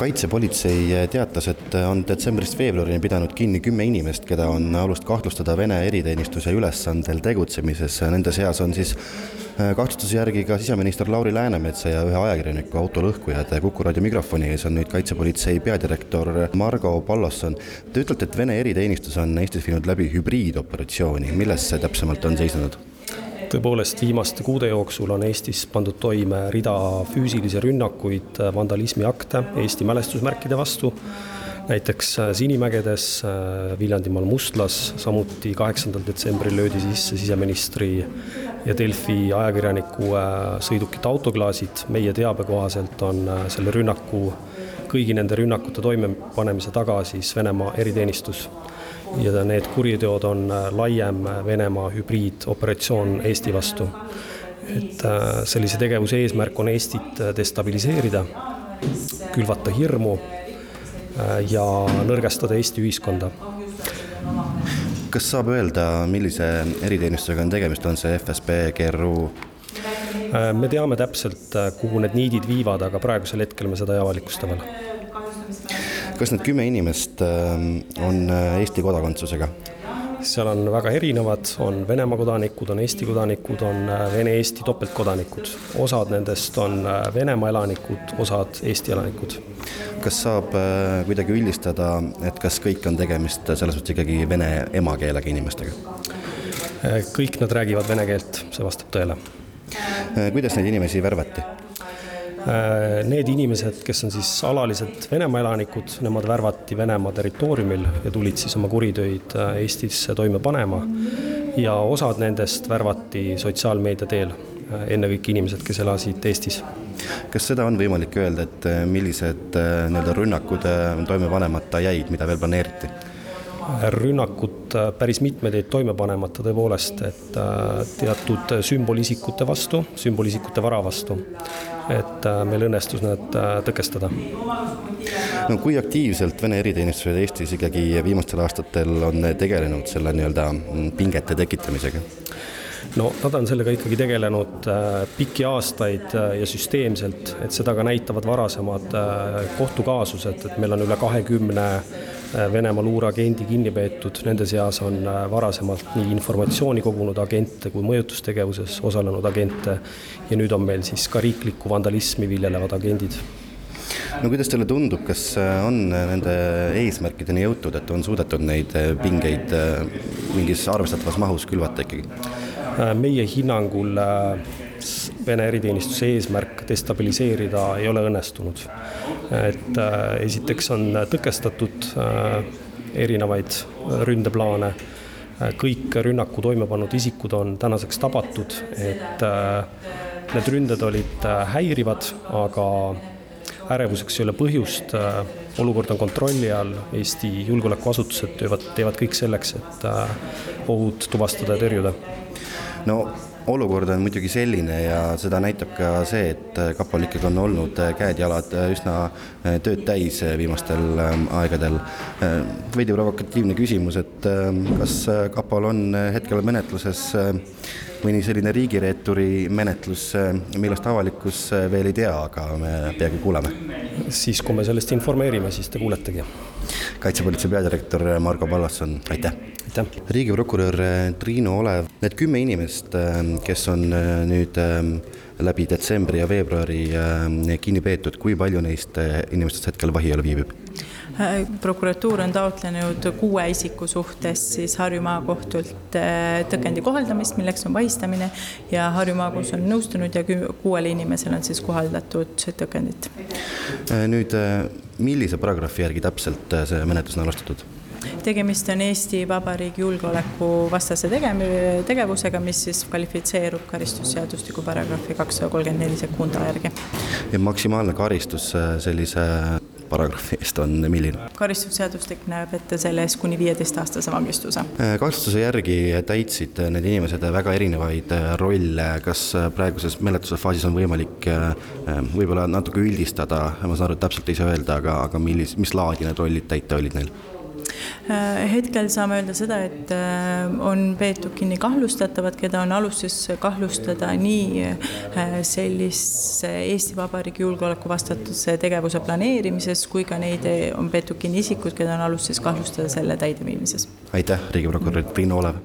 kaitsepolitsei teatas, et on detsembrist veebruarini pidanud kinni kümme inimest, keda on alust kahtlustada Vene eriteenistuse ülesandel tegutsemises. Nende seas on siis äh, kahtlustuse järgi ka siseminister Lauri Läänemetsa ja ühe ajakirjaniku autolõhkujad. Kuku raadio mikrofoni ees on nüüd kaitsepolitsei peadirektor Margo Pallosson. Te ütlete, et Vene eriteenistus on Eestis viinud läbi hübriidoperatsiooni, milles see täpsemalt on seisnenud? Tõepoolest, viimaste kuude jooksul on Eestis pandud toime rida füüsilisi rünnakuid, vandalismiakte Eesti mälestusmärkide vastu, näiteks äh, Sinimägedes, äh, Viljandimaal Mustlas, samuti kaheksandal detsembril löödi sisse siseministri ja Delfi ajakirjaniku äh, sõidukite autoklaasid. meie teabe kohaselt on selle rünnaku, kõigi nende rünnakute toimepanemise taga siis Venemaa eriteenistus ja need kuriteod on äh, laiem äh, Venemaa hübriidoperatsioon Eesti vastu. et äh, sellise tegevuse eesmärk on Eestit destabiliseerida, külvata hirmu ja nõrgestada Eesti ühiskonda kas saab öelda, millise eriteenistusega on tegemist, on see FSB, GRU? Me teame täpselt, kuhu need niidid viivad, aga praegusel hetkel me seda ei avalikusta veel kas need kümme inimest ähm, on äh, Eesti kodakondsusega? seal on väga erinevad, on Venemaa kodanikud, on Eesti kodanikud, on äh, Vene-Eesti topeltkodanikud. osad nendest on äh, Venemaa elanikud, osad Eesti elanikud. kas saab kuidagi üldistada, et kas kõik on tegemist selles mõttes ikkagi vene emakeelega inimestega? kõik nad räägivad vene keelt, see vastab tõele. Kuidas neid inimesi värvati? Äh, need inimesed, kes on siis alalised Venemaa elanikud, nemad värvati Venemaa territooriumil ja tulid siis oma kuritöid äh, Eestisse toime panema. ja osad nendest värvati sotsiaalmeedia teel, äh, ennekõike inimesed, kes elasid Eestis. kas seda on võimalik öelda, et millised nii-öelda rünnakud toime panemata jäid, mida veel planeeriti? Rünnakud päris mitmed jäid toime panemata tõepoolest, et teatud sümbolisikute vastu, sümbolisikute vara vastu et äh, meil õnnestus nad äh, tõkestada. no kui aktiivselt Vene eriteenistused Eestis ikkagi viimastel aastatel on tegelenud selle nii-öelda mm, pingete tekitamisega? no nad on sellega ikkagi tegelenud äh, pikki aastaid ja süsteemselt, et seda ka näitavad varasemad kohtukaasused, et meil on üle kahekümne Venemaa luureagendi kinni peetud, nende seas on varasemalt nii informatsiooni kogunud agente kui mõjutustegevuses osalenud agente. Ja nüüd on meil siis ka riiklikku vandalismi viljelevad agendid. No kuidas teile tundub, kas äh, on nende eesmärkideni jõutud, et on suudetud neid äh, pingeid äh, mingis arvestatavas mahus külvata ikkagi? meie hinnangul Vene eriteenistuse eesmärk destabiliseerida ei ole õnnestunud. et esiteks on tõkestatud erinevaid ründeplaane, kõik rünnaku toime pannud isikud on tänaseks tabatud, et Need ründed olid äh, häirivad, aga ärevuseks ei ole põhjust, äh, olukord on kontrolli all, Eesti julgeolekuasutused teevad, teevad kõik selleks, et äh, ohud tuvastada ja tõrjuda. no olukord on muidugi selline ja seda näitab ka see, et kapol ikkagi on olnud käed-jalad üsna tööd täis viimastel ähm, aegadel. veidi provokatiivne küsimus, et ähm, kas kapol on hetkel menetluses mõni selline riigireeturi menetlus, millest avalikkus veel ei tea, aga me peagi kuuleme. siis, kui me sellest informeerime, siis te kuuletegi. kaitsepolitsei peadirektor Margo Pallasson, aitäh! aitäh! riigiprokurör Triinu Olev, need kümme inimest, kes on nüüd läbi detsembri ja veebruari kinni peetud, kui palju neist inimestest hetkel vahi all viibib? Äh, prokuratuur on taotlenud kuue isiku suhtes siis Harju maakohtult äh, tõkendi kohaldamist, milleks on vahistamine ja Harju maakohus on nõustunud ja kuuele inimesele on siis kohaldatud tõkendit. Äh, nüüd, millise paragrahvi järgi täpselt see menetlus on alustatud? tegemist on Eesti Vabariigi julgeolekuvastase tege-, tegevusega, mis siis kvalifitseerub karistusseadustiku paragrahvi kakssada kolmkümmend neli sekunda järgi. ja maksimaalne karistus sellise paragrahvi eest on milline? karistusseadustik näeb ette selle eest kuni viieteistaastase vangistuse. Äh, kahtlustuse järgi täitsid need inimesed väga erinevaid äh, rolle, kas äh, praeguses menetluse faasis on võimalik võib-olla natuke üldistada, ma saan aru, et täpselt ei saa öelda, aga, aga millis, mis laadi need rollid täita olid neil? Hetkel saame öelda seda, et on peetud kinni kahtlustatavad, keda on alus siis kahtlustada nii sellise Eesti Vabariigi julgeolekuvastase tegevuse planeerimises kui ka neid on peetud kinni isikud, keda on alus siis kahtlustada selle täideviimises. aitäh, riigiprokurör Triinu Olev!